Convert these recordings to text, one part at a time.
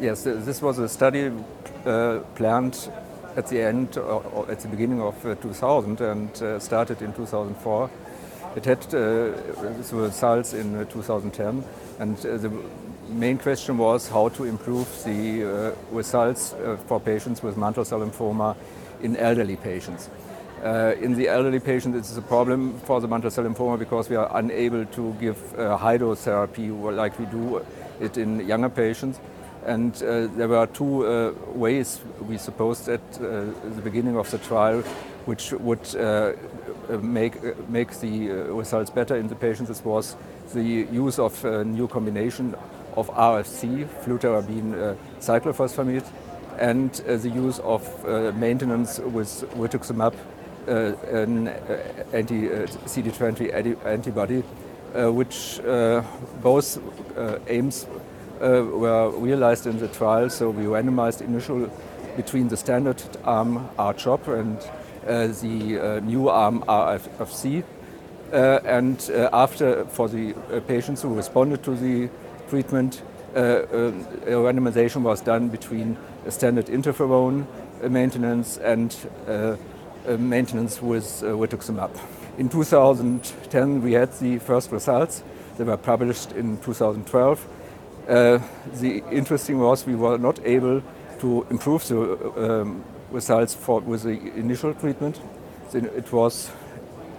Yes, this was a study uh, planned at the end or, or at the beginning of uh, 2000 and uh, started in 2004. It had uh, results in uh, 2010, and uh, the main question was how to improve the results for patients with mantle cell lymphoma in elderly patients. Uh, in the elderly patients, is a problem for the mantle cell lymphoma because we are unable to give uh, high dose therapy like we do it in younger patients. And uh, there were two uh, ways we supposed at uh, the beginning of the trial which would make, make the results better in the patients. This was the use of a new combination of RFC, fludarabine cyclophosphamide, and the use of maintenance with rituximab an uh, anti-CD20 uh, antibody, which both aims were realized in the trial. So we randomized initial between the standard arm R-CHOP and the new arm RFC. Uh, and uh, after, for the uh, patients who responded to the treatment, randomization was done between a standard interferon maintenance and uh, maintenance with uh, rituximab. In 2010, we had the first results. They were published in 2012. Uh, the interesting was we were not able to improve the um, results for, with the initial treatment. It was,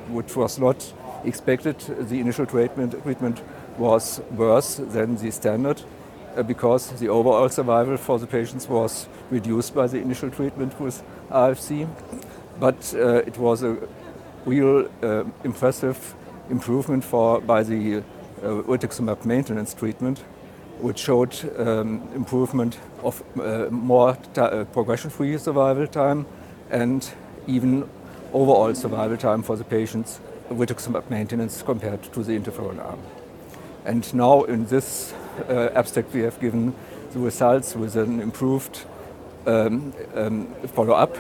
which was not expected. The initial treatment, treatment was worse than the standard uh, because the overall survival for the patients was reduced by the initial treatment with RFC but uh, it was a real uh, impressive improvement for, by the uh, rituximab maintenance treatment, which showed um, improvement of uh, more uh, progression-free survival time and even overall survival time for the patients with maintenance compared to the interferon arm. And now in this uh, abstract we have given the results with an improved um, um, follow-up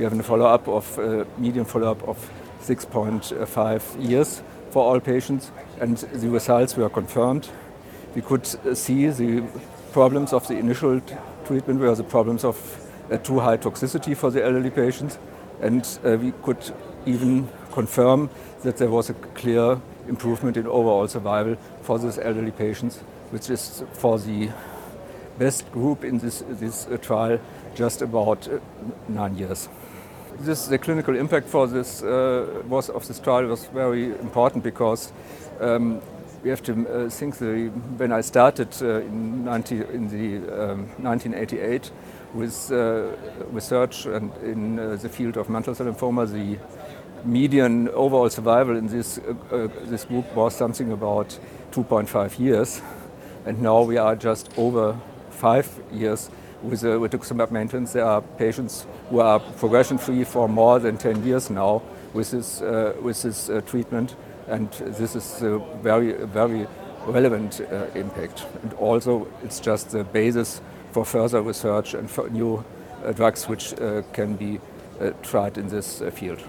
we have a follow-up of uh, median follow-up of 6.5 years for all patients, and the results were confirmed. We could uh, see the problems of the initial treatment were the problems of uh, too high toxicity for the elderly patients, and uh, we could even confirm that there was a clear improvement in overall survival for these elderly patients, which is for the best group in this, this trial just about nine years. This the clinical impact for this uh, was of this trial was very important because um, we have to uh, think the, when I started uh, in, 90, in the um, 1988 with uh, research and in uh, the field of mantle cell lymphoma, the median overall survival in this, uh, this group was something about 2.5 years, and now we are just over five years with uh, rituximab maintenance. There are patients who are progression free for more than 10 years now with this, uh, with this uh, treatment, and this is a very, very relevant uh, impact. And also, it's just the basis for further research and for new uh, drugs which uh, can be tried in this field.